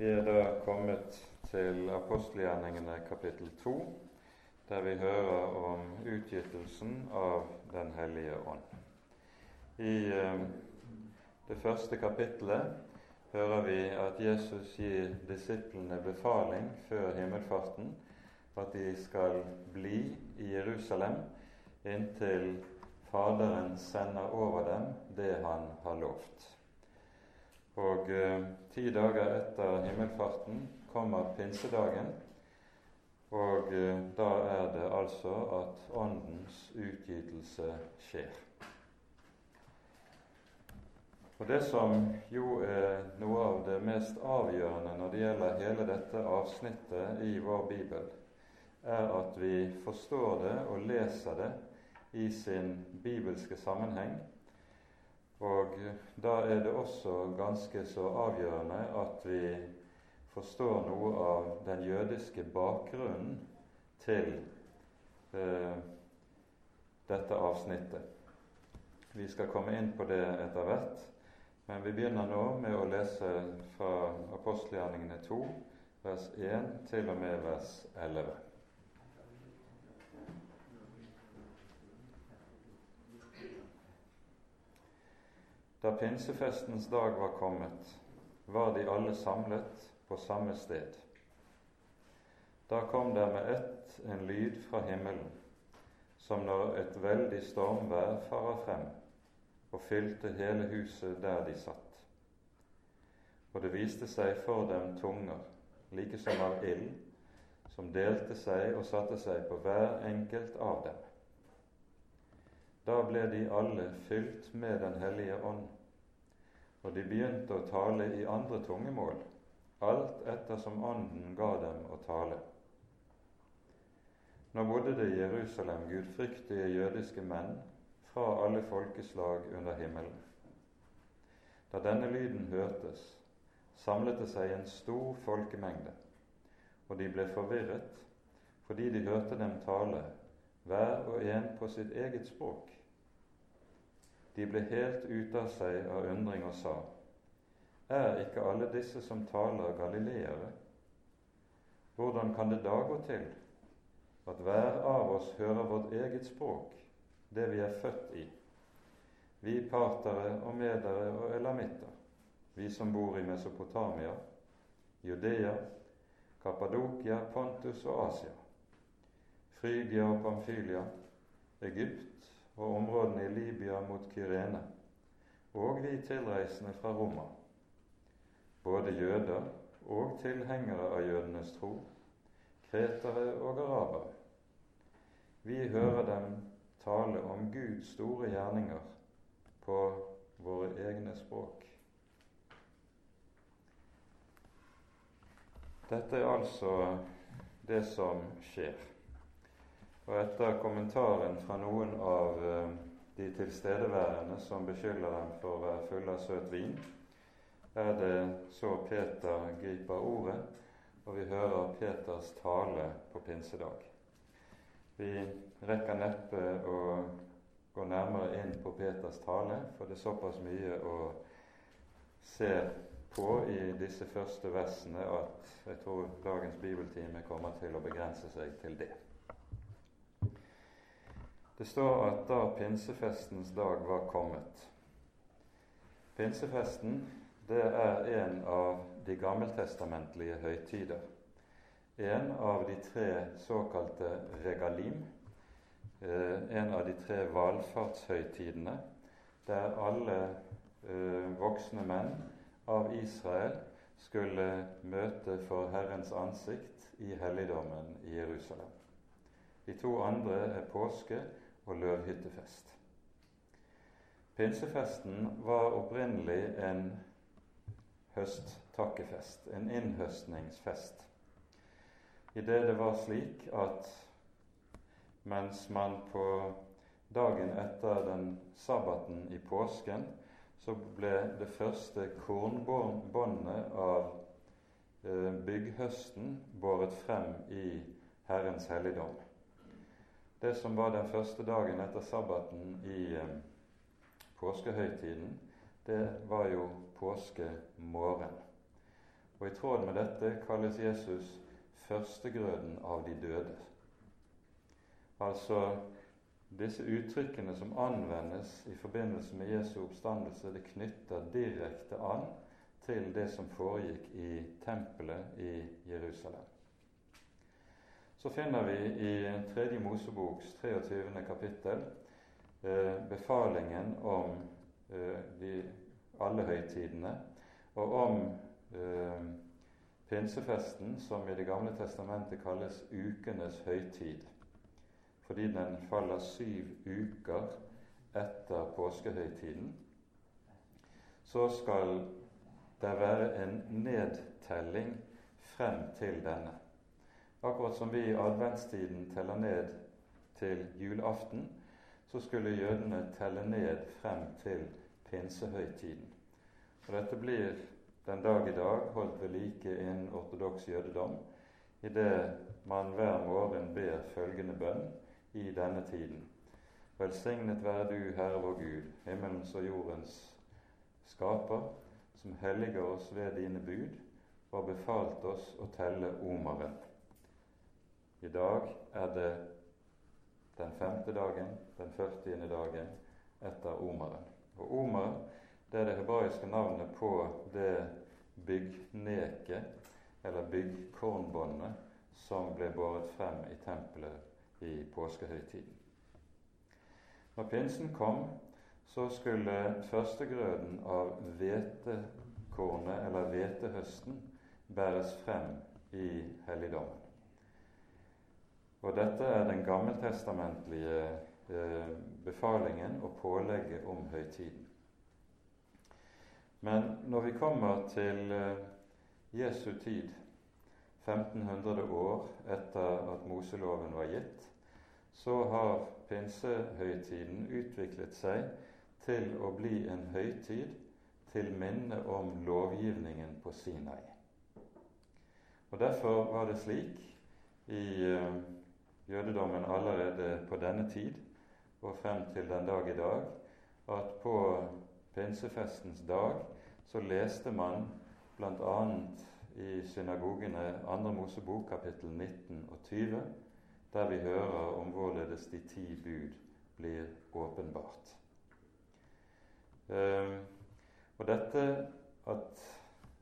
Vi er da kommet til apostelgjerningene kapittel 2, der vi hører om utgytelsen av Den hellige ånd. I eh, det første kapittelet hører vi at Jesus gir disiplene befaling før himmelfarten at de skal bli i Jerusalem inntil Faderen sender over dem det han har lovt. Og eh, ti dager etter himmelfarten kommer pinsedagen, og eh, da er det altså at Åndens utgytelse skjer. Og Det som jo er noe av det mest avgjørende når det gjelder hele dette avsnittet i vår bibel, er at vi forstår det og leser det i sin bibelske sammenheng og da er det også ganske så avgjørende at vi forstår noe av den jødiske bakgrunnen til eh, dette avsnittet. Vi skal komme inn på det etter hvert, men vi begynner nå med å lese fra apostelgjerningene 2, vers 1 til og med vers 11. Da pinsefestens dag var kommet, var de alle samlet på samme sted. Da kom der med ett en lyd fra himmelen, som når et veldig stormvær farer frem og fylte hele huset der de satt. Og det viste seg for dem tunger, like som av ild, som delte seg og satte seg på hver enkelt av dem. Da ble de alle fylt med Den hellige ånd, og de begynte å tale i andre tungemål, alt ettersom Ånden ga dem å tale. Nå bodde det i Jerusalem gudfryktige jødiske menn fra alle folkeslag under himmelen. Da denne lyden hørtes, samlet det seg en stor folkemengde, og de ble forvirret fordi de hørte dem tale, hver og en på sitt eget språk. De ble helt ute av seg av undring og sa:" Er ikke alle disse som taler, galileere? Hvordan kan det da gå til at hver av oss hører vårt eget språk, det vi er født i, vi partere og medere og elamitter, vi som bor i Mesopotamia, Judea, Kappadokia, Pontus og Asia, Frygia og Pamphylia, Egypt og områdene i Libya mot Kyrene, og vi tilreisende fra Roma, både jøder og tilhengere av jødenes tro, kretere og arabere. Vi hører dem tale om Guds store gjerninger på våre egne språk. Dette er altså det som skjer. Og etter kommentaren fra noen av eh, de tilstedeværende som beskylder dem for å være fulle av søt vin, er det så Peter griper ordet, og vi hører Peters tale på pinsedag. Vi rekker neppe å gå nærmere inn på Peters tale, for det er såpass mye å se på i disse første versene at jeg tror dagens bibeltime kommer til å begrense seg til det. Det står at da pinsefestens dag var kommet Pinsefesten det er en av de gammeltestamentlige høytider. En av de tre såkalte regalim. Eh, en av de tre valfartshøytidene der alle eh, voksne menn av Israel skulle møte for Herrens ansikt i helligdommen i Jerusalem. De to andre er påske og løvhyttefest. Pinsefesten var opprinnelig en høsttakkefest, en innhøstningsfest. I det det var slik at mens man på dagen etter den sabbaten i påsken så ble det første kornbåndet av eh, bygghøsten båret frem i Herrens helligdom. Det som var den første dagen etter sabbaten i eh, påskehøytiden, det var jo påskemorgen. Og i tråd med dette kalles Jesus førstegrøden av de døde. Altså disse uttrykkene som anvendes i forbindelse med Jesu oppstandelse, det knytter direkte an til det som foregikk i tempelet i Jerusalem. Så finner vi i Tredje Moseboks 23. kapittel eh, befalingen om eh, de, alle høytidene, og om eh, pinsefesten, som i Det gamle testamentet kalles ukenes høytid fordi den faller syv uker etter påskehøytiden, så skal det være en nedtelling frem til denne. Akkurat som vi i adventstiden teller ned til julaften, så skulle jødene telle ned frem til pinsehøytiden. Og Dette blir den dag i dag holdt ved like innen ortodoks jødedom, idet man hver morgen ber følgende bønn i denne tiden. Velsignet være du, Herre vår Gud, himmelens og jordens skaper, som helliger oss ved dine bud og har befalt oss å telle omeren. I dag er det den femte dagen, den førtiende dagen etter omeren. Og omer det er det hebraiske navnet på det byggneket, eller byggkornbåndet, som ble båret frem i tempelet i påskehøytiden. Når pinsen kom, så skulle førstegrøden av hvetekornet, eller hvetehøsten, bæres frem i helligdommen. Og dette er den gammeltestamentlige eh, befalingen og pålegget om høytiden. Men når vi kommer til eh, Jesu tid, 1500 år etter at Moseloven var gitt, så har pinsehøytiden utviklet seg til å bli en høytid til minne om lovgivningen på Sinai. Og Derfor var det slik i uh, jødedommen allerede på denne tid og frem til den dag i dag at på pinsefestens dag så leste man bl.a. i synagogene 2. Mosebok kapittel 19 og 20 der vi hører om hvorledes de ti bud blir åpenbart. Um, og dette, at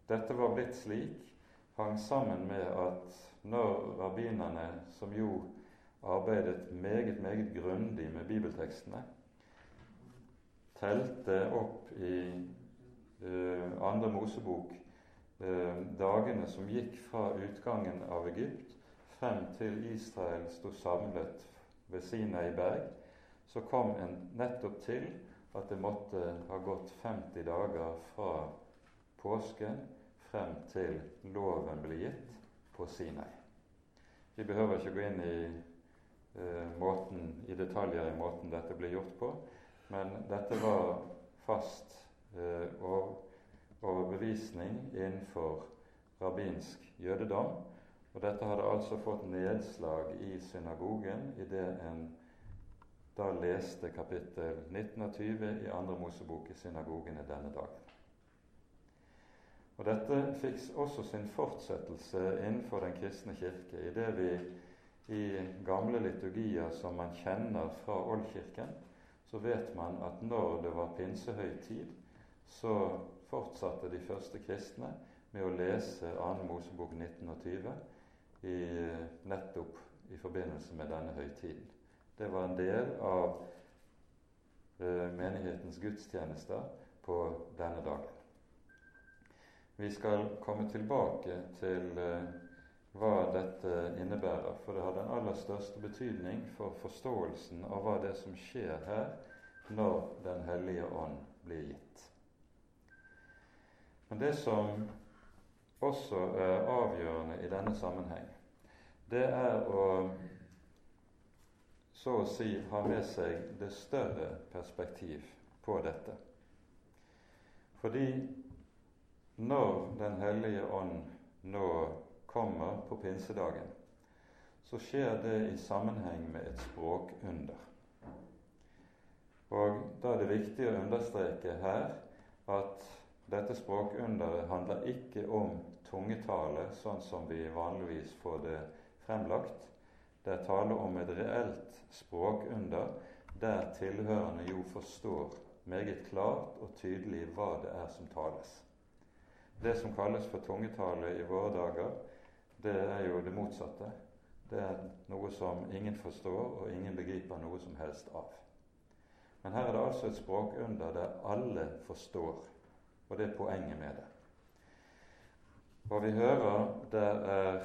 dette var blitt slik, hang sammen med at når rabbinerne, som jo arbeidet meget, meget grundig med bibeltekstene, telte opp i uh, andre Mosebok uh, dagene som gikk fra utgangen av Egypt frem til Israel sto samlet ved Sinai berg, så kom en nettopp til at det måtte ha gått 50 dager fra påsken frem til loven ble gitt på Sinai. Vi behøver ikke gå inn i, måten, i detaljer i måten dette ble gjort på, men dette var fast uh, overbevisning innenfor rabbinsk jødedom og dette hadde altså fått nedslag i synagogen idet en da leste kapittel 19 og 20 i Andre Mosebok i synagogene denne dagen. Og Dette fikk også sin fortsettelse innenfor Den kristne kirke, i det vi i gamle liturgier som man kjenner fra Oldkirken, så vet man at når det var pinsehøytid, så fortsatte de første kristne med å lese 2. Mosebok 1920 i, nettopp i forbindelse med denne høytiden. Det var en del av eh, menighetens gudstjenester på denne dagen. Vi skal komme tilbake til eh, hva dette innebærer, for det har den aller største betydning for forståelsen av hva det er som skjer her når Den hellige ånd blir gitt. Men det som også er avgjørende i denne sammenheng, det er å så å si ha med seg det større perspektiv på dette. Fordi når Den hellige ånd nå kommer på pinsedagen, så skjer det i sammenheng med et språkunder. Og da er det viktig å understreke her at dette språkunderet handler ikke om tungetale, sånn som vi vanligvis får det fremlagt. Det er tale om et reelt språkunder der tilhørende jo forstår meget klart og tydelig hva det er som tales. Det som kalles for tungetale i våre dager, det er jo det motsatte. Det er noe som ingen forstår, og ingen begriper noe som helst av. Men her er det altså et språkunder der alle forstår, og det er poenget med det. Hva vi hører der er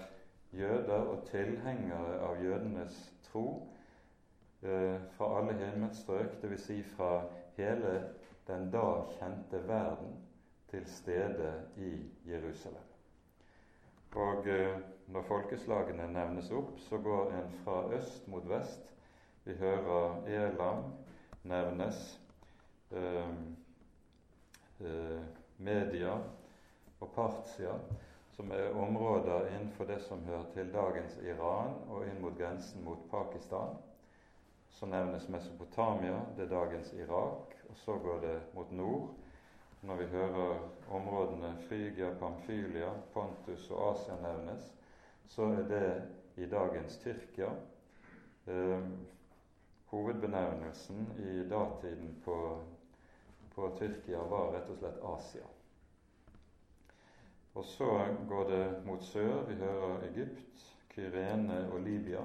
jøder og tilhengere av jødenes tro eh, fra alle himmelstrøk, dvs. Si fra hele den da kjente verden, til stede i Jerusalem. Og eh, når folkeslagene nevnes opp, så går en fra øst mot vest. Vi hører Elam nevnes, eh, eh, Media og Partia som er områder innenfor det som hører til dagens Iran og inn mot grensen mot Pakistan. Så nevnes Mesopotamia, det er dagens Irak, og så går det mot nord. Når vi hører områdene Frygia, Pamfylia, Pontus og Asia nevnes, så er det i dagens Tyrkia. Eh, hovedbenevnelsen i datiden på, på Tyrkia var rett og slett Asia. Og så går det mot sør. Vi hører Egypt, Kyrene og Libya,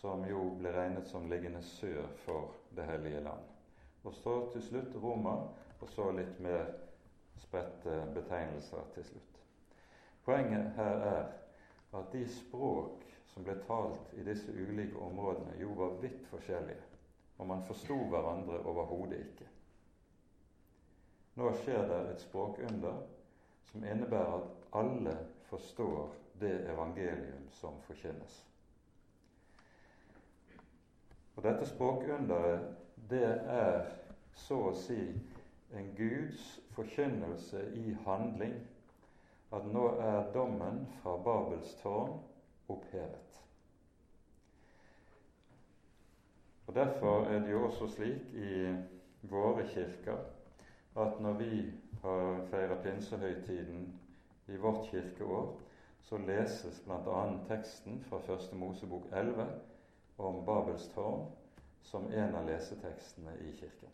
som jo ble regnet som liggende sør for Det hellige land. Og så til slutt Roma, og så litt mer spredte betegnelser til slutt. Poenget her er at de språk som ble talt i disse ulike områdene, jo var vidt forskjellige, og man forsto hverandre overhodet ikke. Nå skjer det et språkunder som innebærer at alle forstår det evangelium som forkynnes. Og Dette språkunderet, det er så å si en Guds forkynnelse i handling at nå er dommen fra Babels tårn opphevet. Og Derfor er det jo også slik i våre kirker at når vi har feirer pinsehøytiden i vårt kirkeår, så leses bl.a. teksten fra Første Mosebok 11 om Babels tårn som en av lesetekstene i kirken.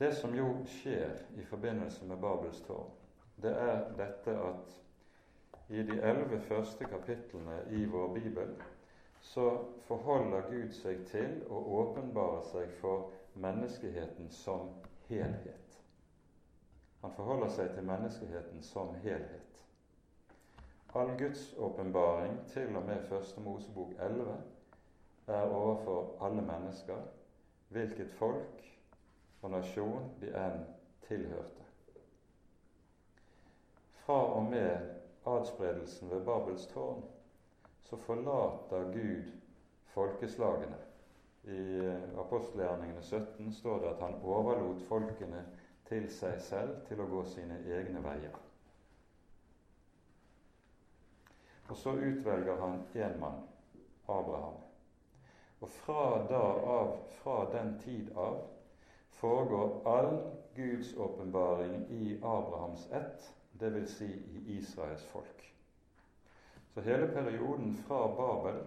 Det som jo skjer i forbindelse med Babels tårn, det er dette at i de elleve første kapitlene i vår bibel så forholder Gud seg til å åpenbare seg for menneskeheten som helhet. Han forholder seg til menneskeheten som helhet. All Guds åpenbaring, til og med Første Mosebok 11, er overfor alle mennesker, hvilket folk og nasjon de enn tilhørte. Fra og med adspredelsen ved Babels tårn så forlater Gud folkeslagene. I apostelgjerningene 17 står det at han overlot folkene til seg selv til å gå sine egne veier. Og så utvelger han én mann, Abraham. Og fra, av, fra den tid av foregår all Guds åpenbaring i Abrahams ett, dvs. Si i Israels folk. Så hele perioden fra Babel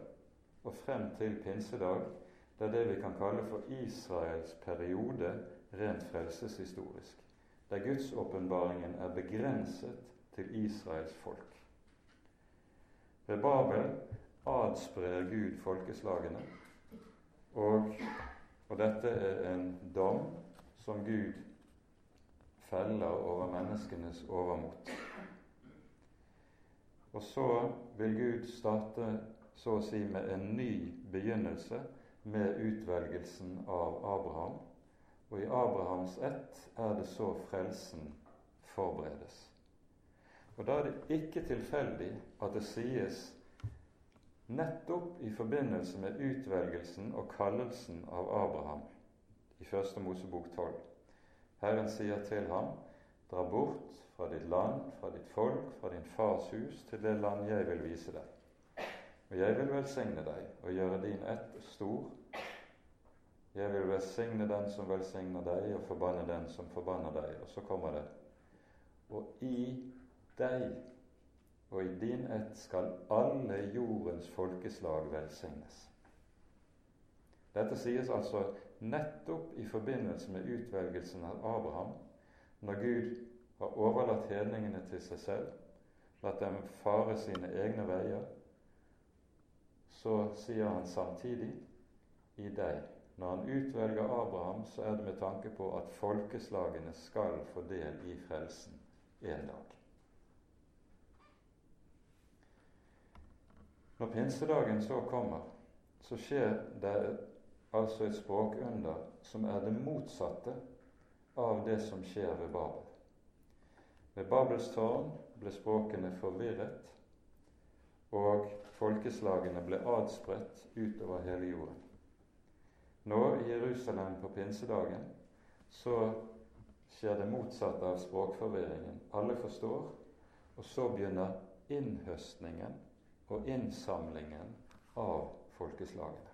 og frem til pinsedag, det er det vi kan kalle for Israels periode rent frelseshistorisk, der gudsåpenbaringen er begrenset til Israels folk. Ved Babel adsprer Gud folkeslagene, og, og dette er en dom som Gud feller over menneskenes overmot. Og så vil Gud starte så å si med en ny begynnelse med utvelgelsen av Abraham og i Abrahams ett er det så frelsen forberedes. Og Da er det ikke tilfeldig at det sies nettopp i forbindelse med utvelgelsen og kallelsen av Abraham i Første Mosebok 12. Herren sier til ham, dra bort fra ditt land, fra ditt folk, fra din fars hus, til det land jeg vil vise deg. Og jeg vil velsigne deg og gjøre din ett stor, Jeg vil velsigne den som velsigner deg, og forbanne den som forbanner deg. Og så kommer det Og i deg og i din ett skal alle jordens folkeslag velsignes. Dette sies altså nettopp i forbindelse med utvelgelsen av Abraham, når Gud har overlatt hedningene til seg selv, latt dem fare sine egne veier, så sier han samtidig i deg. Når han utvelger Abraham, så er det med tanke på at folkeslagene skal få del i frelsen en dag. Når pinsedagen så kommer, så skjer det altså et språkunder som er det motsatte av det som skjer ved Babel. Ved Babels tårn ble språkene forvirret, og folkeslagene ble adspredt utover hele jorden. Nå i Jerusalem på pinsedagen så skjer det motsatte av språkforvirringen. Alle forstår, og så begynner innhøstningen og innsamlingen av folkeslagene.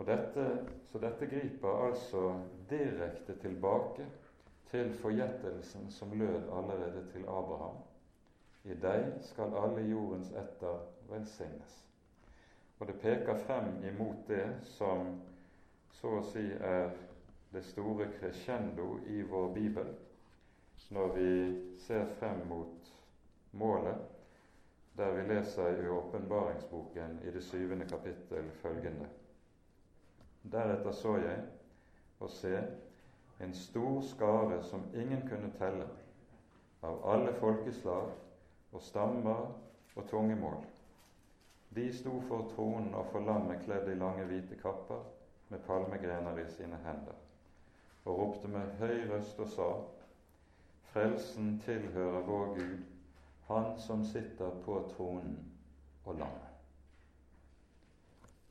Og dette, så dette griper altså direkte tilbake til forgjettelsen som lød allerede til Abraham. I deg skal alle jordens etter velsignes. Og det peker frem imot det som så å si er det store crescendo i vår bibel, når vi ser frem mot målet, der vi leser i åpenbaringsboken i det syvende kapittel følgende. Deretter så jeg og se en stor skare som ingen kunne telle, av alle folkeslag og stammer og tungemål. De sto for tronen og for lammet kledd i lange, hvite kapper med palmegrener i sine hender, og ropte med høy røst og sa:" Frelsen tilhører vår Gud, Han som sitter på tronen og lammet.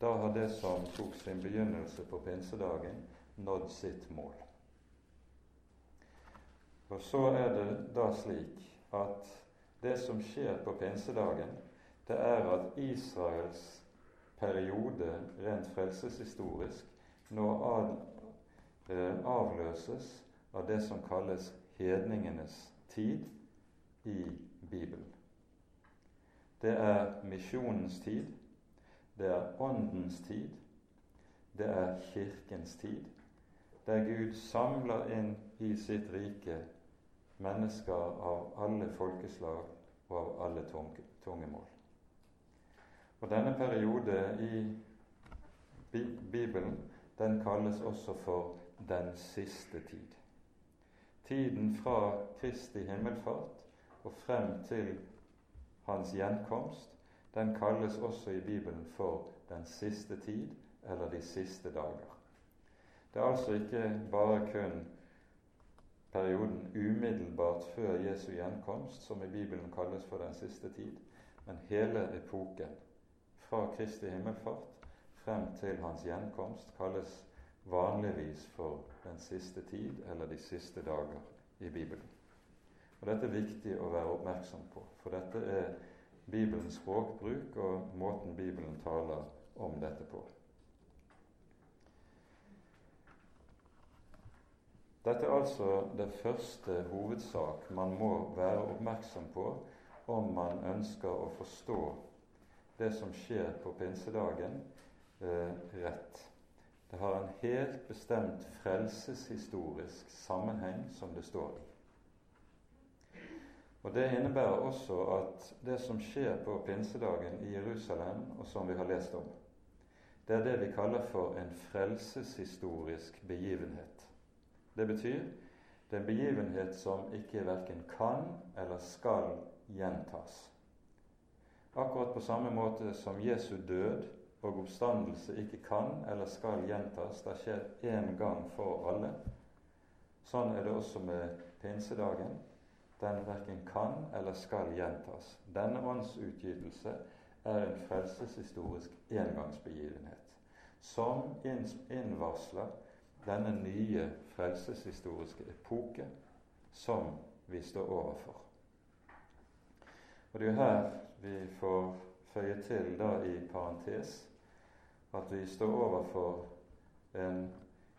Da har det som tok sin begynnelse på pinsedagen, nådd sitt mål. Og så er det da slik at det som skjer på pinsedagen, det er at Israels periode rent frelseshistorisk nå eh, avløses av det som kalles hedningenes tid i Bibelen. Det er misjonens tid, det er Åndens tid, det er Kirkens tid, der Gud samler inn i sitt rike mennesker av alle folkeslag og av alle tungemål. Og Denne periode i Bibelen den kalles også for den siste tid. Tiden fra Kristi himmelfart og frem til hans gjenkomst, den kalles også i Bibelen for den siste tid eller de siste dager. Det er altså ikke bare kun perioden umiddelbart før Jesu gjenkomst, som i Bibelen kalles for den siste tid, men hele epoken fra Kristi himmelfart frem til hans gjenkomst kalles vanligvis for den siste tid eller de siste dager i Bibelen. Og Dette er viktig å være oppmerksom på, for dette er Bibelens språkbruk og måten Bibelen taler om dette på. Dette er altså det første hovedsak man må være oppmerksom på om man ønsker å forstå det som skjer på pinsedagen, eh, rett. Det har en helt bestemt frelseshistorisk sammenheng som det står i. Og Det innebærer også at det som skjer på pinsedagen i Jerusalem, og som vi har lest om, det er det vi kaller for en frelseshistorisk begivenhet. Det betyr det er en begivenhet som ikke verken kan eller skal gjentas. Akkurat på samme måte som Jesu død og oppstandelse ikke kan eller skal gjentas, det skjer én gang for alle. Sånn er det også med pinsedagen. Den verken kan eller skal gjentas. Denne åndsutgytelse er en frelseshistorisk engangsbegivenhet som innvarsler denne nye frelseshistoriske epoke som vi står overfor. Og Det er jo her vi får føye til da i parentes at vi står overfor en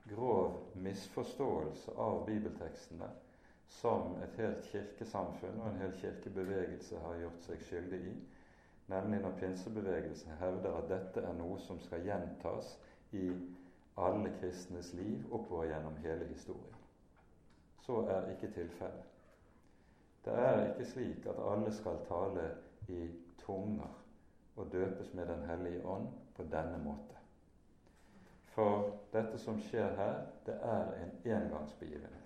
grov misforståelse av bibeltekstene som et helt kirkesamfunn og en hel kirkebevegelse har gjort seg skyldig i, nemlig når pinsebevegelsen hevder at dette er noe som skal gjentas i alle kristnes liv oppover gjennom hele historien. Så er ikke tilfellet. Det er ikke slik at alle skal tale i tunger og døpes med Den hellige ånd på denne måte. For dette som skjer her, det er en engangsbegivenhet.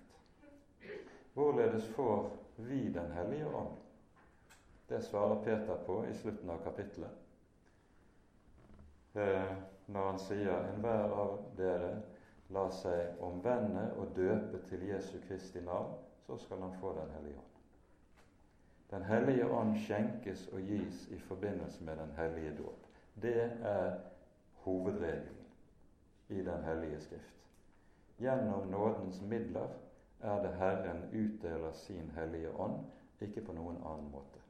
Hvorledes får vi Den hellige ånd? Det svarer Peter på i slutten av kapittelet. Eh, når han sier 'enhver av dere la seg omvende og døpe til Jesu Kristi navn', så skal han få Den hellige ånd. Den hellige ånd skjenkes og gis i forbindelse med den hellige dåp. Det er hovedregelen i Den hellige skrift. Gjennom nådens midler er det Herren utdeler sin hellige ånd, ikke på noen annen måte.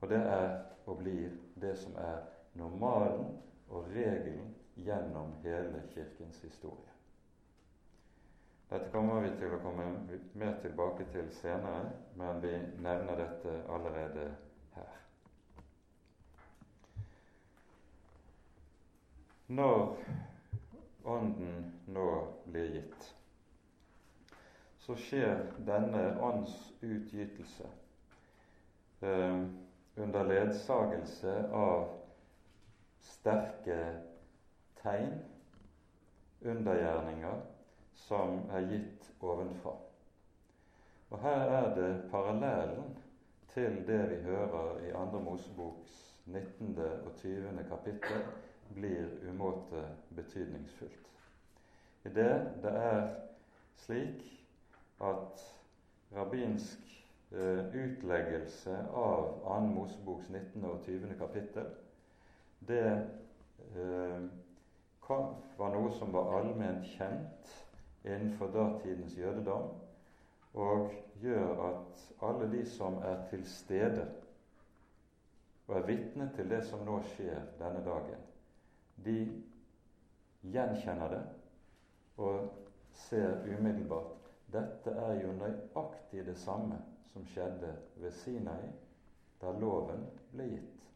Og det er og blir det som er normalen og regelen gjennom hele Kirkens historie. Dette kommer vi til å komme mer tilbake til senere, men vi nevner dette allerede her. Når Ånden nå blir gitt, så skjer denne ånds utgytelse eh, under ledsagelse av sterke tegn, undergjerninger, som er gitt ovenfra. Og her er det parallellen til det vi hører i Andre Moseboks 19. og 20. kapittel blir umåte betydningsfullt. I det det er slik at rabbinsk eh, utleggelse av 2. Moseboks 19. og 20. kapittel, det eh, var noe som var allment kjent innenfor datidens jødedom, og gjør at alle de som er til stede og er vitne til det som nå skjer denne dagen, de gjenkjenner det og ser umiddelbart dette er jo nøyaktig det samme som skjedde ved Sinai da loven ble gitt,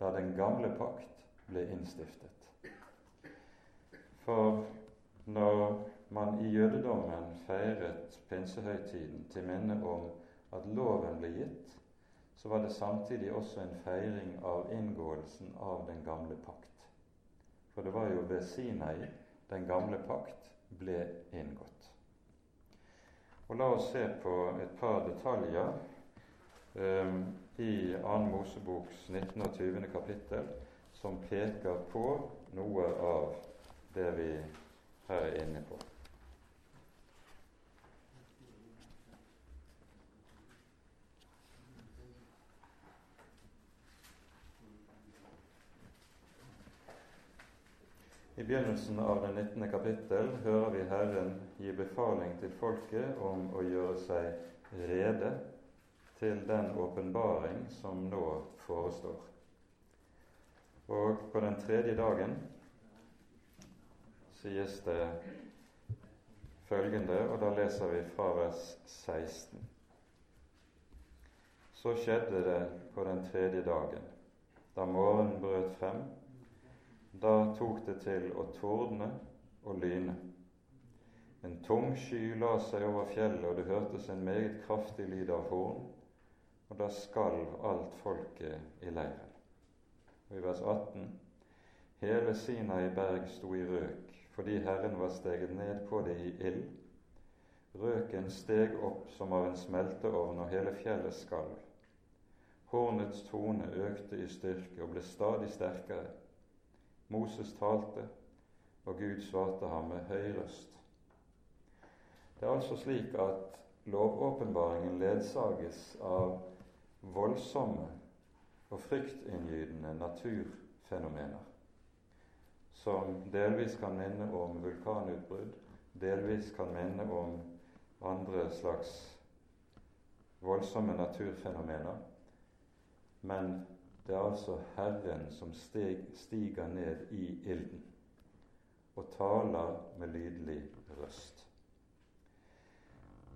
da den gamle pakt ble innstiftet. For når man i jødedommen feiret pinsehøytiden til minne om at loven ble gitt, så var det samtidig også en feiring av inngåelsen av den gamle pakt. For det var jo ved Sinai den gamle pakt ble inngått. Og La oss se på et par detaljer um, i 2. Moseboks 19. og 20. kapittel som peker på noe av det vi her er inne på. I begynnelsen av det 19. kapittel hører vi Herren gi befaling til folket om å gjøre seg rede til den åpenbaring som nå forestår. Og på den tredje dagen sies det følgende, og da leser vi fra vers 16. Så skjedde det på den tredje dagen, da morgenen brøt frem da tok det til å tordne og lyne. En tung sky la seg over fjellet, og det hørtes en meget kraftig lyd av horn, og da skalv alt folket i leiren. Og I vers 18.: Hele Sinai berg sto i røk, fordi Herren var steget ned på det i ild. Røken steg opp som av en smelteovn, og hele fjellet skalv. Hornets tone økte i styrke og ble stadig sterkere. Moses talte, og Gud svarte ham med høy røst. Det er altså slik at lovåpenbaringen ledsages av voldsomme og fryktinngytende naturfenomener, som delvis kan minne om vulkanutbrudd, delvis kan minne om andre slags voldsomme naturfenomener, men Det er altså Herren som steg, stiger ned i ilden og taler med lydelig røst.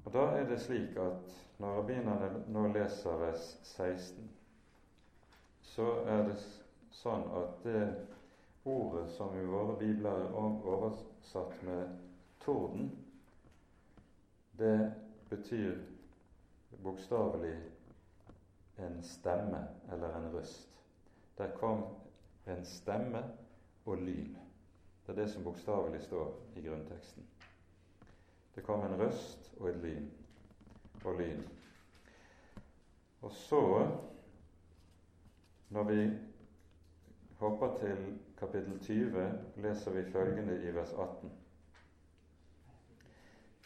Og Da er det slik at når rabbinerne nå leser vers 16, så er det sånn at det ordet som i våre bibler er oversatt med 'torden', det betyr bokstavelig en stemme eller en røst. Der kom en stemme og lyn. Det er det som bokstavelig står i grunnteksten. Det kom en røst og et lyn og lyn. Og så, når vi hopper til kapittel 20, leser vi følgende i vers 18.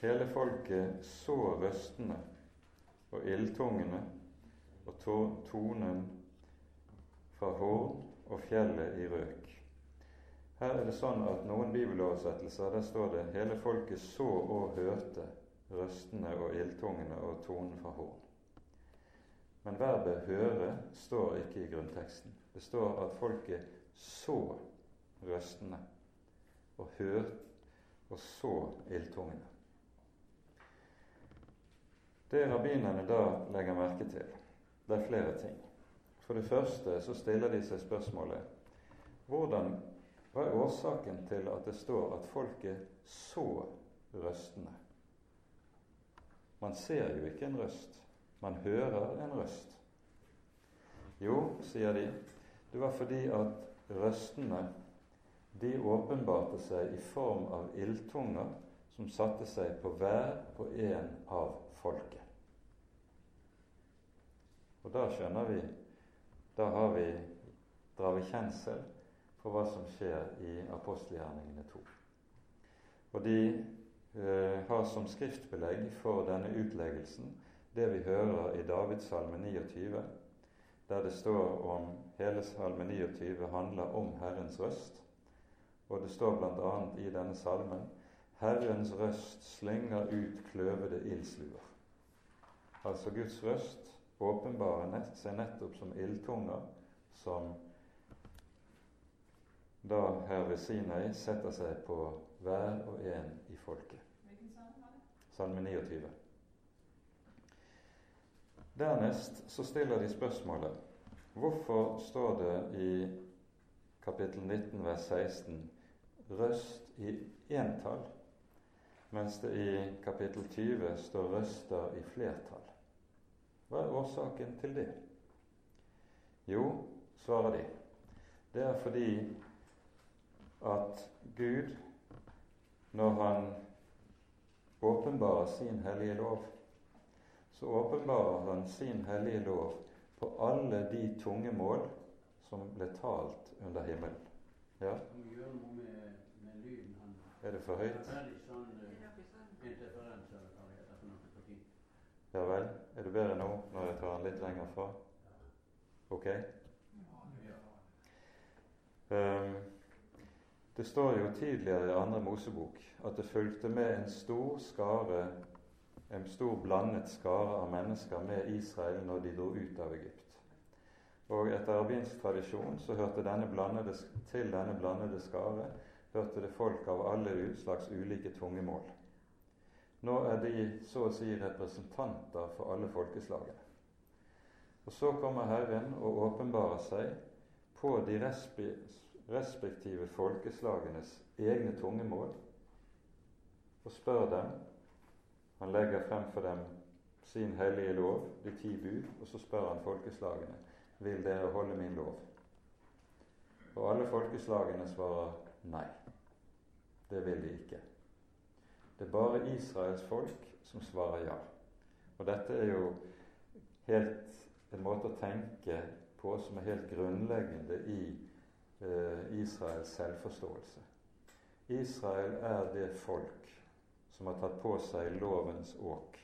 Hele folket så røstene og ildtungene og tonen fra horn og fjellet i røk. Her er det sånn at noen bibeloversettelser der står det 'hele folket så og hørte røstene og ildtungene og tonen fra horn'. Men verbet 'høre' står ikke i grunnteksten. Det står at folket så røstene og hørte og så ildtungene. Det rabbinerne da legger merke til, det er flere ting. For det første så stiller de seg spørsmålet hvordan, hva er årsaken til at det står at folket så røstene? Man ser jo ikke en røst, man hører en røst. Jo, sier de, det var fordi at røstene de åpenbarte seg i form av ildtunger som satte seg på hver og en av folket. Og da skjønner vi Da har vi, drar vi kjensel for hva som skjer i apostelgjerningene 2. Og de eh, har som skriftbelegg for denne utleggelsen det vi hører i Davidssalme 29, der det står om hele salme 29 handler om Herrens røst. Og det står bl.a. i denne salmen Herrens røst slynger ut kløvede ildsluer. Altså Guds røst åpenbarer seg nettopp som ildtunger som da her ved Sinai setter seg på hver og en i folket. Salme 29. Dernest så stiller de spørsmålet hvorfor står det i kapittel 19 vers 16 røst i entall, mens det i kapittel 20 står røster i flertall? Hva er årsaken til det? Jo, svarer de, det er fordi at Gud, når Han åpenbarer sin hellige lov, så åpenbarer Han sin hellige lov på alle de tunge mål som ble talt under himmelen. Ja? Er det for høyt? Ja vel. Er det bedre nå når jeg tar den litt lenger fra? Ok? Um, det står jo tidligere i andre Mosebok at det fulgte med en stor skare, en stor blandet skare av mennesker med Israel når de dro ut av Egypt. Og etter rabbinsk tradisjon så hørte denne blandede, til denne blandede skare hørte det folk av alle slags ulike tungemål. Nå er de så å si representanter for alle folkeslagene. Og så kommer Herren og åpenbarer seg på de respektive folkeslagenes egne tungemål og spør dem. Han legger frem for dem sin hellige lov, de ti bud, og så spør han folkeslagene vil dere holde min lov. Og alle folkeslagene svarer nei. Det vil de ikke. Det er bare Israels folk som svarer ja. Og dette er jo helt en måte å tenke på som er helt grunnleggende i eh, Israels selvforståelse. Israel er det folk som har tatt på seg lovens åk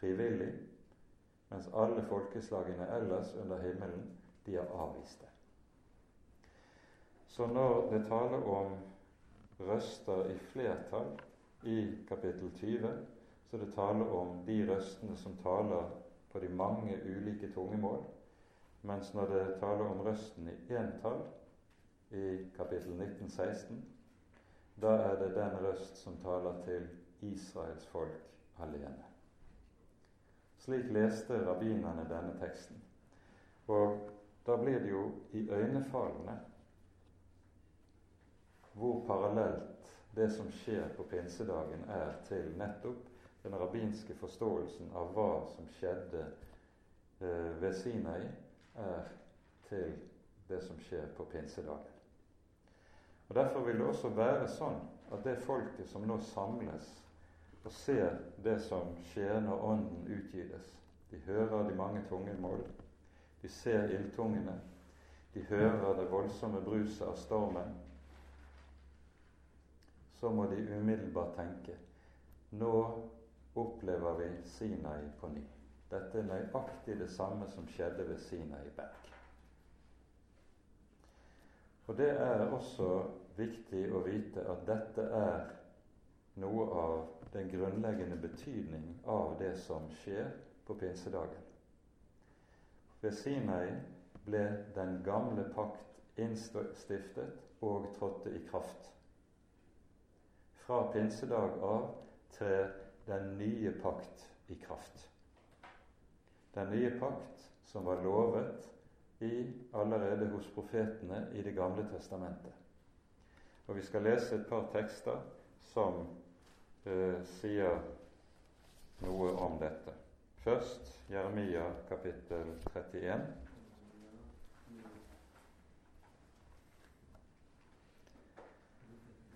frivillig, mens alle folkeslagene ellers under himmelen, de har avvist det. Så når det taler om røster i flertall, i kapittel 20, så det taler om de røstene som taler på de mange ulike tungemål, mens når det taler om røsten i entall i kapittel 19, 16, da er det den røst som taler til Israels folk alene. Slik leste rabbinerne denne teksten. Og da blir det jo iøynefallende hvor parallelt det som skjer på pinsedagen, er til nettopp den rabbinske forståelsen av hva som skjedde eh, ved Sinai, er til det som skjer på pinsedagen. Og Derfor vil det også være sånn at det folket som nå samles og ser det som skjer når Ånden utgytes De hører de mange tungemål, de ser ildtungene, de hører det voldsomme bruset av stormen. Så må de umiddelbart tenke nå opplever vi Sinai på ny. Dette er nøyaktig det samme som skjedde ved Sinai berg. Og Det er også viktig å vite at dette er noe av den grunnleggende betydning av det som skjer på pinsedagen. Ved Sinai ble den gamle pakt innstiftet og trådte i kraft. Fra pinsedag av trer den nye pakt i kraft. Den nye pakt som var lovet i, allerede hos profetene i Det gamle testamentet. Og Vi skal lese et par tekster som eh, sier noe om dette. Først Jeremia kapittel 31.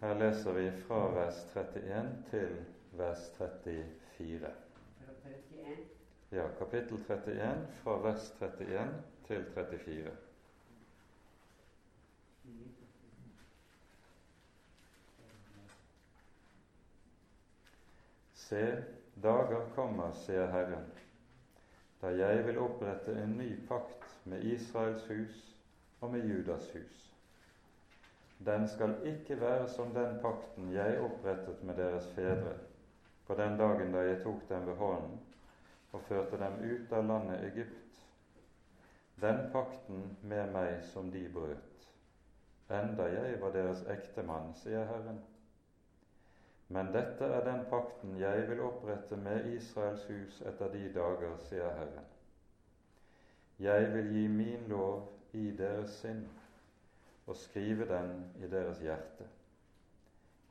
Her leser vi fra vers 31 til vers 34. Ja, kapittel 31 fra vers 31 til 34. Se, dager kommer, sier Herren, da jeg vil opprette en ny pakt med Israels hus og med Judas hus. Den skal ikke være som den pakten jeg opprettet med deres fedre på den dagen da jeg tok dem ved hånden og førte dem ut av landet Egypt den pakten med meg som de brøt, enda jeg var deres ektemann, sier Herren. Men dette er den pakten jeg vil opprette med Israels hus etter de dager, sier Herren. Jeg vil gi min lov i deres sinn og skrive den i deres hjerte.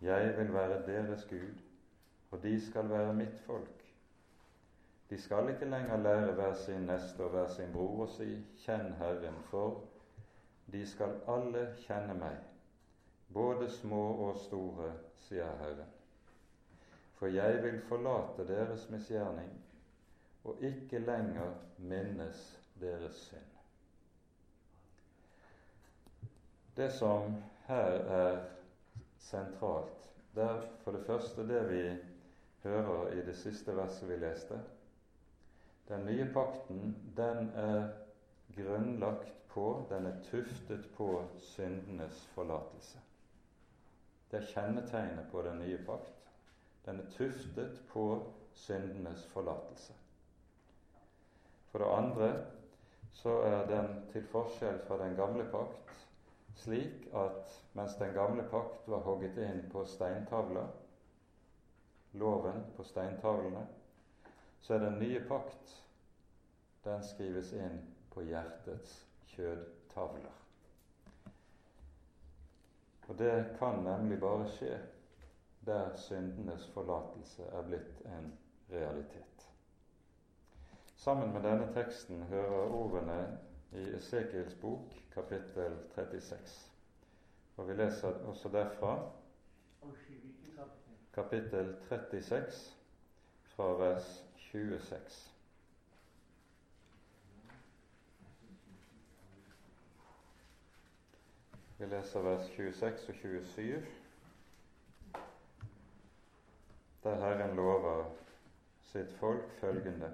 Jeg vil være deres Gud, og de skal være mitt folk. De skal ikke lenger lære hver sin neste og hver sin bror og si 'Kjenn Herren', for de skal alle kjenne meg, både små og store, sier Herren. For jeg vil forlate deres misgjerning og ikke lenger minnes deres synd. Det som her er sentralt, det er for det første det vi hører i det siste verset vi leste, den nye pakten, den er grunnlagt på, den er tuftet på syndenes forlatelse. Det er kjennetegnet på den nye pakt. Den er tuftet på syndenes forlatelse. For det andre så er den til forskjell fra den gamle pakt slik at mens den gamle pakt var hogget inn på steintavler, loven på steintavlene, så er den nye pakt den skrives inn på hjertets kjødtavler. Og det kan nemlig bare skje der syndenes forlatelse er blitt en realitet. Sammen med denne teksten hører ordene i Esekiels bok, kapittel 36. Og vi leser også derfra kapittel 36 fra vers 26. Vi leser vers 26 og 27, der Herren lover sitt folk følgende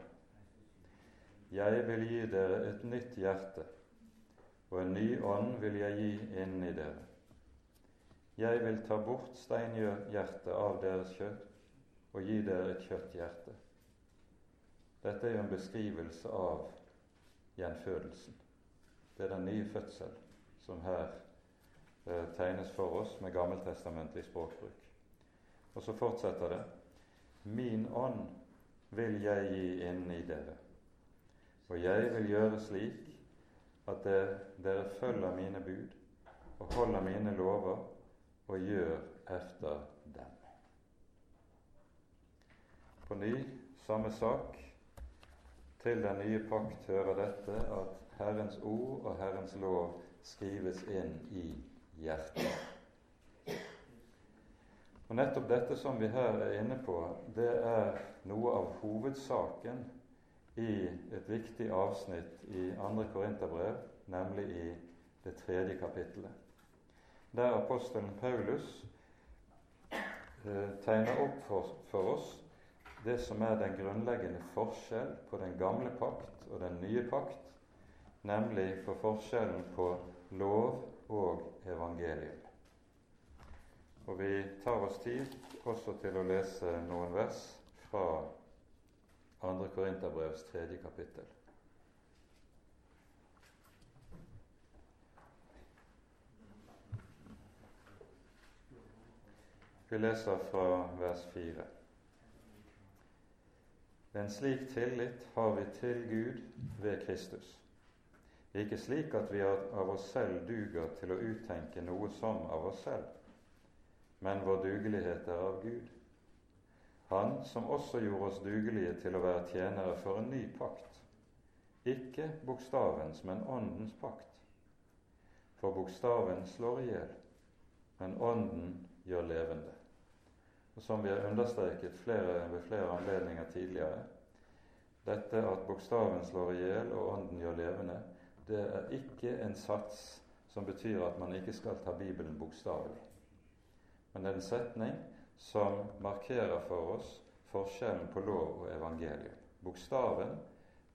Jeg vil gi dere et nytt hjerte, og en ny ånd vil jeg gi inn i dere. Jeg vil ta bort steinhjertet av deres kjøtt og gi dere et kjøtthjerte. Dette er jo en beskrivelse av gjenfødelsen. Det er den nye fødsel som her eh, tegnes for oss med gammeltestamentlig språkbruk. Og så fortsetter det. Min ånd vil jeg gi inn i dere, og jeg vil gjøre slik at dere, følger mine bud og holder mine lover og gjør efter dem. På ny samme sak. Til den nye pakt hører dette at Herrens ord og Herrens lov skrives inn i hjertet. Og Nettopp dette som vi her er inne på, det er noe av hovedsaken i et viktig avsnitt i 2. Korinterbrev, nemlig i det tredje kapittelet. Der apostelen Paulus eh, tegner opp for, for oss det som er den grunnleggende forskjell på den gamle pakt og den nye pakt, nemlig for forskjellen på lov og evangelium. Og vi tar oss tid også til å lese noen vers fra 2. Korinterbrevs tredje kapittel. Vi leser fra vers 4. En slik tillit har vi til Gud ved Kristus. Ikke slik at vi av oss selv duger til å uttenke noe som av oss selv, men vår dugelighet er av Gud. Han som også gjorde oss dugelige til å være tjenere for en ny pakt. Ikke bokstavens, men åndens pakt. For bokstaven slår i hjel, men ånden gjør levende. Og som vi har understreket flere, ved flere anledninger tidligere, dette at bokstaven slår i hjel og ånden gjør levende, det er ikke en sats som betyr at man ikke skal ta Bibelen bokstavelig men det er en setning som markerer for oss forskjellen på lov og evangelium. Bokstaven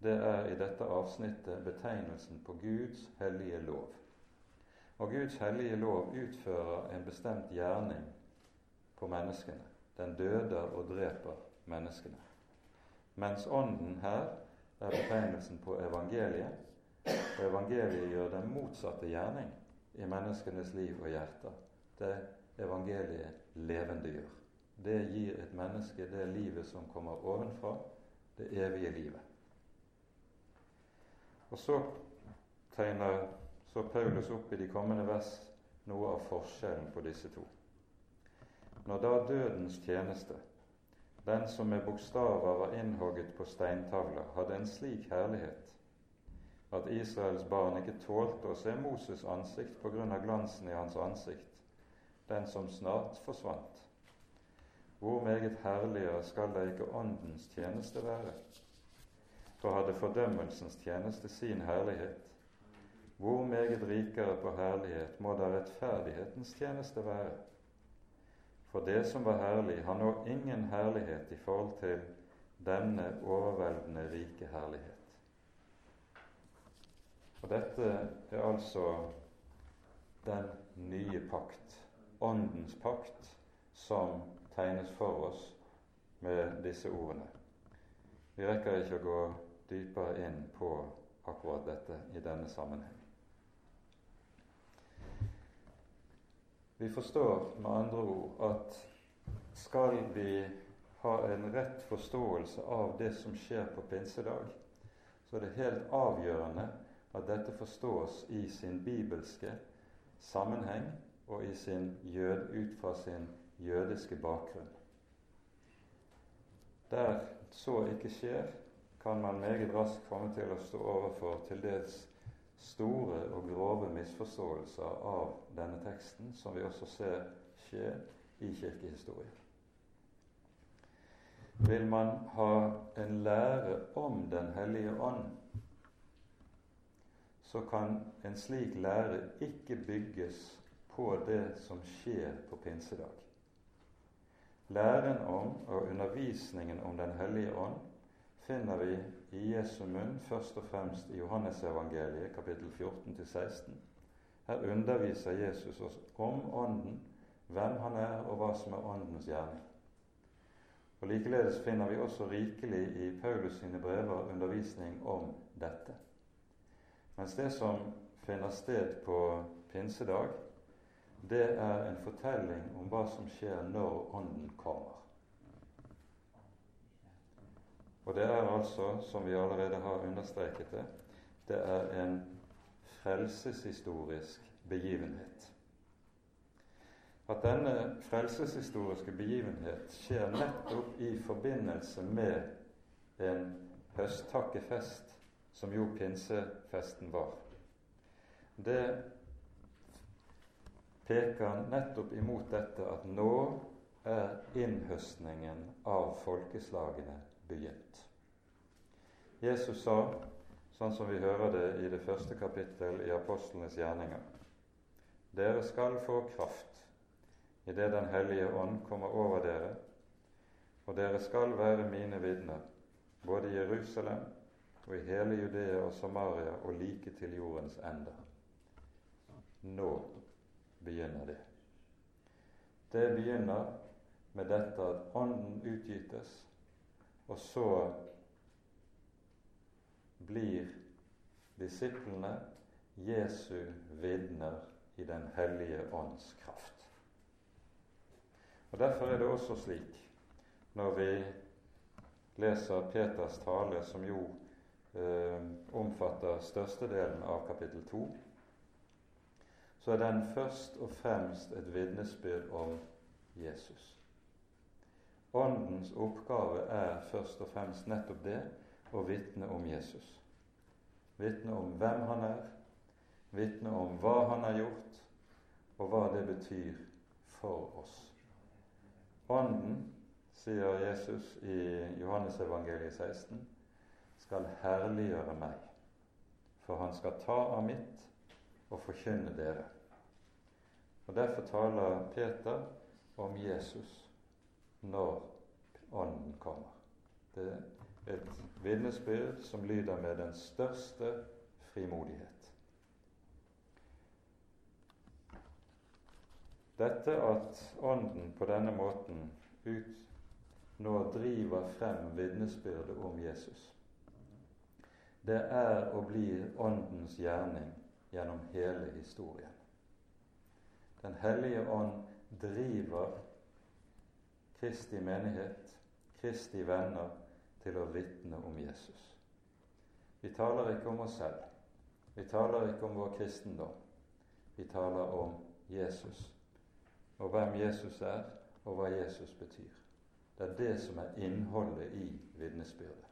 det er i dette avsnittet betegnelsen på Guds hellige lov. Og Guds hellige lov utfører en bestemt gjerning på menneskene. Den døder og dreper menneskene. Mens Ånden her er betegnelsen på evangeliet. Og evangeliet gjør den motsatte gjerning i menneskenes liv og hjerter. Det evangeliet levendegjør. Det gir et menneske det livet som kommer ovenfra, det evige livet. Og så tegner så Paulus opp i de kommende vers noe av forskjellen på disse to. Når da dødens tjeneste, den som med bokstaver var innhogget på steintavler, hadde en slik herlighet at Israels barn ikke tålte å se Moses' ansikt av glansen i hans ansikt, den som snart forsvant. Hvor meget herligere skal da ikke Åndens tjeneste være? For hadde fordømmelsens tjeneste sin herlighet, hvor meget rikere på herlighet må da rettferdighetens tjeneste være? For det som var herlig, har nå ingen herlighet i forhold til denne overveldende rike herlighet. Og dette er altså den nye pakt Åndens pakt som tegnes for oss med disse ordene. Vi rekker ikke å gå dypere inn på akkurat dette i denne sammenheng. Vi forstår med andre ord at skal vi ha en rett forståelse av det som skjer på pinsedag, så er det helt avgjørende at dette forstås i sin bibelske sammenheng og i sin jød, ut fra sin jødiske bakgrunn. Der så ikke skjer, kan man meget raskt komme til å stå overfor til dels store og grove misforståelser av denne teksten, som vi også ser skje i kirkehistorien. Vil man ha en lære om Den hellige ånd, så kan en slik lære ikke bygges på det som skjer på pinsedag. Læren om og undervisningen om Den hellige ånd finner vi i Jesu munn først og fremst i Johannesevangeliet kapittel 14-16. Her underviser Jesus oss om Ånden, hvem han er, og hva som er Åndens gjerning. Og Likeledes finner vi også rikelig i Paulus sine brever undervisning om dette. Mens det som finner sted på pinsedag, det er en fortelling om hva som skjer når Ånden kommer. Og det er altså, som vi allerede har understreket det, det er en frelseshistorisk begivenhet. At denne frelseshistoriske begivenhet skjer nettopp i forbindelse med en høsttakkefest, som jo pinsefesten var. Det peker nettopp imot dette at nå er innhøstningen av folkeslagene begynt. Jesus sa, sånn som vi hører det i det første kapittel i apostlenes gjerninger, dere skal få kraft idet Den hellige ånd kommer over dere, og dere skal være mine vitner, både i Jerusalem og i hele Judea og Samaria og like til jordens ende. Nå begynner det. Det begynner med dette at Ånden utgytes, og så blir disiplene Jesu vitner i Den hellige ånds kraft. Og Derfor er det også slik, når vi leser Peters tale, som jo eh, omfatter størstedelen av kapittel 2, så er den først og fremst et vitnesbyrd om Jesus. Åndens oppgave er først og fremst nettopp det å vitne om Jesus. Vitne om hvem han er, vitne om hva han har gjort, og hva det betyr for oss. Ånden, sier Jesus i Johannesevangeliet 16, skal herliggjøre meg, for han skal ta av mitt og forkynne dere. Og Derfor taler Peter om Jesus når Ånden kommer. Det er et vitnesbyrd som lyder med den største frimodighet. Dette at Ånden på denne måten ut nå driver frem vitnesbyrdet om Jesus, det er og blir Åndens gjerning gjennom hele historien. Den hellige ånd driver Kristi menighet, Kristi venner, til å vitne om Jesus. Vi taler ikke om oss selv. Vi taler ikke om vår kristendom. Vi taler om Jesus, og hvem Jesus er, og hva Jesus betyr. Det er det som er innholdet i vitnesbyrdet.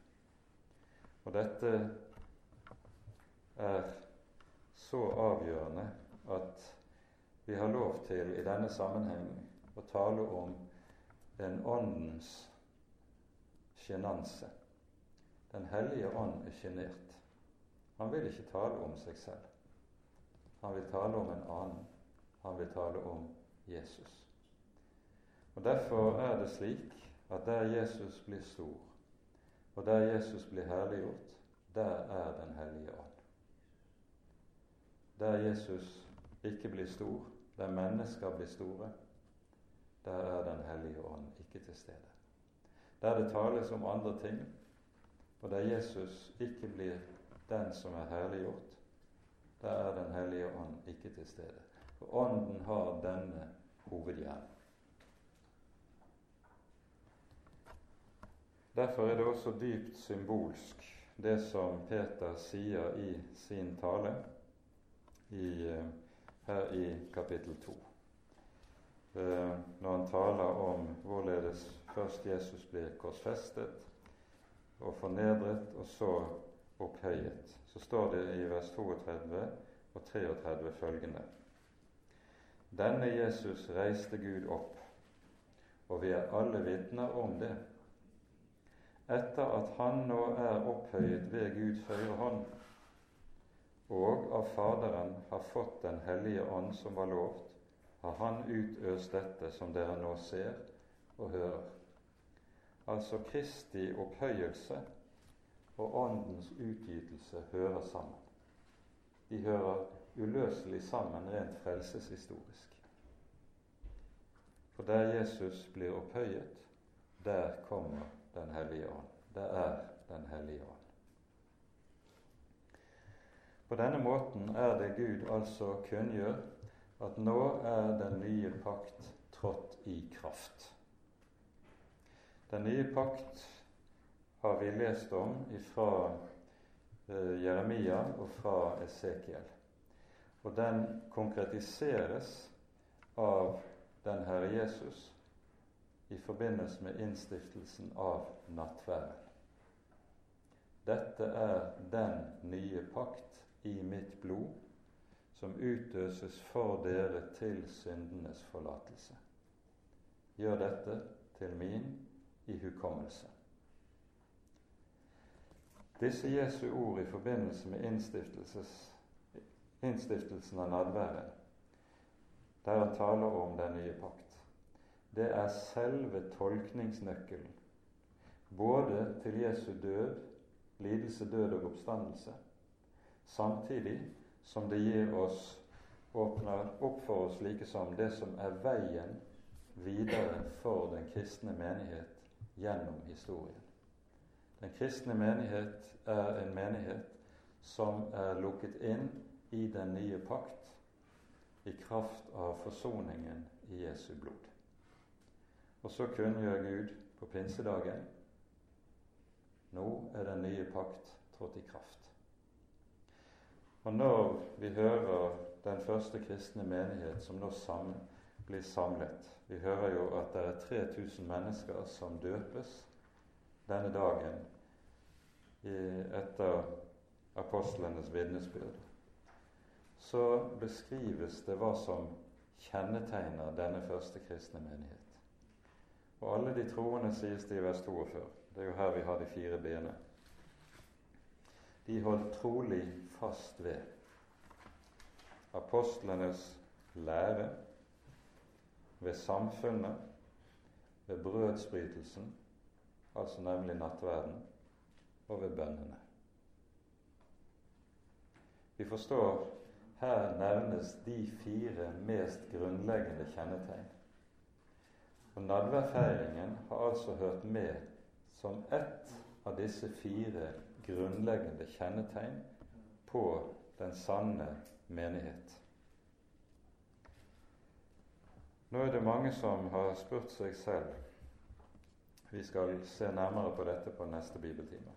Og dette er så avgjørende at vi har lov til i denne sammenheng å tale om en åndens sjenanse. Den hellige ånd er sjenert. Han vil ikke tale om seg selv. Han vil tale om en annen. Han vil tale om Jesus. Og Derfor er det slik at der Jesus blir stor, og der Jesus blir herliggjort, der er Den hellige ånd. Der Jesus ikke blir stor, der mennesker blir store, der er Den hellige ånd ikke til stede. Der det tales om andre ting, og der Jesus ikke blir den som er herliggjort, der er Den hellige ånd ikke til stede. For Ånden har denne hovedhjernen. Derfor er det også dypt symbolsk, det som Peter sier i sin tale i, eh, her i kapittel 2. Eh, når han taler om hvorledes først Jesus blir korsfestet og fornedret, og så opphøyet. Så står det i vers 32 og 33 følgende. Denne Jesus reiste Gud opp, og vi er alle vitner om det. Etter at han nå er opphøyet ved Guds høyre hånd, og av Faderen har fått Den hellige ånd som var lovt, har Han utøst dette som dere nå ser og hører. Altså Kristi opphøyelse og Åndens utgytelse hører sammen. De hører uløselig sammen rent frelseshistorisk. For der Jesus blir opphøyet, der kommer Den hellige ånd. Det er Den hellige ånd. På denne måten er det Gud altså kunngjør at nå er den nye pakt trådt i kraft. Den nye pakt har vi lest om fra eh, Jeremia og fra Esekiel. Og den konkretiseres av den Herre Jesus i forbindelse med innstiftelsen av nattverden. Dette er den nye pakt i mitt blod, som utøses for dere til syndenes forlatelse. Gjør dette til min i hukommelse. Disse Jesu ord i forbindelse med innstiftelsen av nadværen, der han taler om den nye pakt, det er selve tolkningsnøkkelen både til Jesu død, lidelse, død og oppstandelse, samtidig som det gir oss, åpner opp for oss like som det som er veien videre for den kristne menighet gjennom historien. Den kristne menighet er en menighet som er lukket inn i den nye pakt i kraft av forsoningen i Jesu blod. Og så kunngjør Gud på pinsedagen nå er den nye pakt trådt i kraft. Og når vi hører den første kristne menighet som nå sammen blir samlet Vi hører jo at det er 3000 mennesker som døpes denne dagen etter apostlenes vitnesbyrd. Så beskrives det hva som kjennetegner denne første kristne menighet. Og alle de troende, sies det i vers 42. Det er jo her vi har de fire b-ene de holdt trolig fast ved apostlenes lære, ved samfunnet, ved brødsbrytelsen, altså nemlig nattverden, og ved bønnene. Vi forstår her nevnes de fire mest grunnleggende kjennetegn. Og Nadværfeiringen har altså hørt med som ett av disse fire grunnleggende kjennetegn på den sanne menighet. Nå er det mange som har spurt seg selv Vi skal se nærmere på dette på neste bibeltime.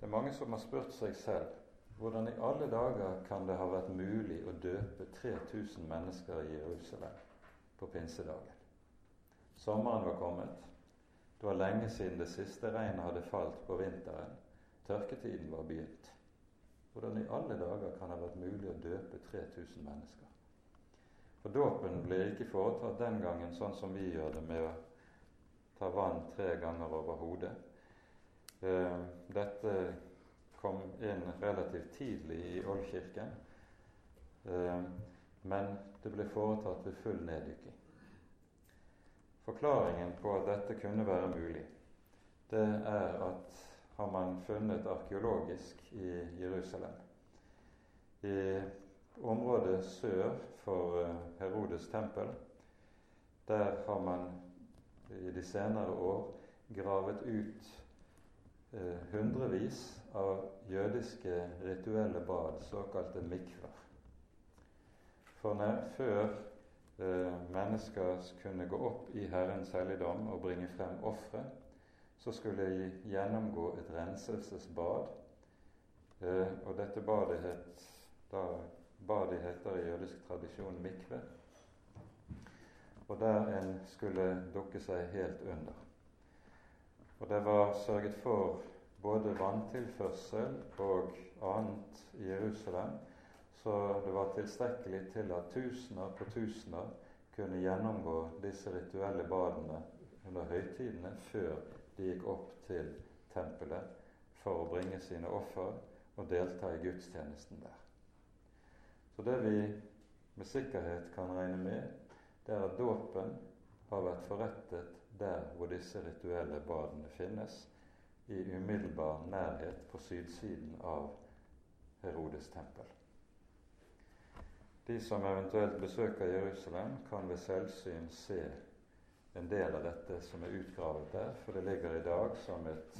Det er mange som har spurt seg selv hvordan i alle dager kan det ha vært mulig å døpe 3000 mennesker i Jerusalem på pinsedagen? Sommeren var kommet. Det var lenge siden det siste regnet hadde falt på vinteren. Tørketiden var begynt. Hvordan i alle dager kan det ha vært mulig å døpe 3000 mennesker? For dåpen ble ikke foretatt den gangen sånn som vi gjør det, med å ta vann tre ganger over hodet. Eh, dette kom inn relativt tidlig i Oldkirken, eh, men det ble foretatt ved full neddykking. Forklaringen på at dette kunne være mulig, det er at har man funnet arkeologisk i Jerusalem. I området sør for eh, Herodes tempel, der har man i de senere år gravet ut eh, hundrevis av jødiske rituelle bad, såkalte mikver. For når, før eh, mennesker kunne gå opp i Herrens helligdom og bringe frem ofre, så skulle jeg gjennomgå et renselsesbad. Eh, og dette badet het da badet heter i jødisk tradisjon mikve. Og der en skulle dukke seg helt under. Og det var sørget for både vanntilførsel og annet i Jerusalem, så det var tilstrekkelig til at tusener på tusener kunne gjennomgå disse rituelle badene under høytidene før de gikk opp til tempelet for å bringe sine offer og delta i gudstjenesten der. Så det vi med sikkerhet kan regne med, det er at dåpen har vært forrettet der hvor disse rituelle badene finnes, i umiddelbar nærhet på sydsiden av Herodes tempel. De som eventuelt besøker Jerusalem, kan ved selvsyn se en del av dette som er utgravet der, for det ligger i dag som et,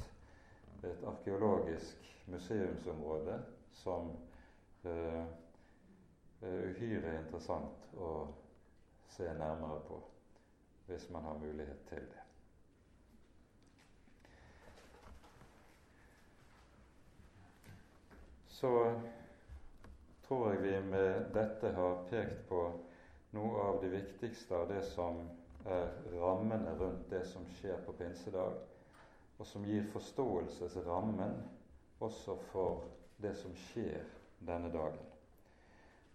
et arkeologisk museumsområde som er uhyre interessant å se nærmere på hvis man har mulighet til det. Så tror jeg vi med dette har pekt på noe av det viktigste av det som er rammene rundt det som skjer på pinsedag, og som gir forståelsesrammen også for det som skjer denne dagen.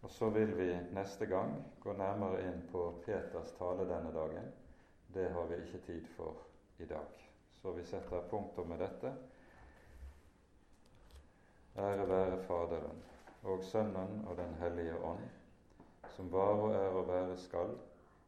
Og Så vil vi neste gang gå nærmere inn på Peters tale denne dagen. Det har vi ikke tid for i dag. Så vi setter punktum med dette. Ære være Faderen og Sønnen og Den hellige ånd, som var og er og være skal,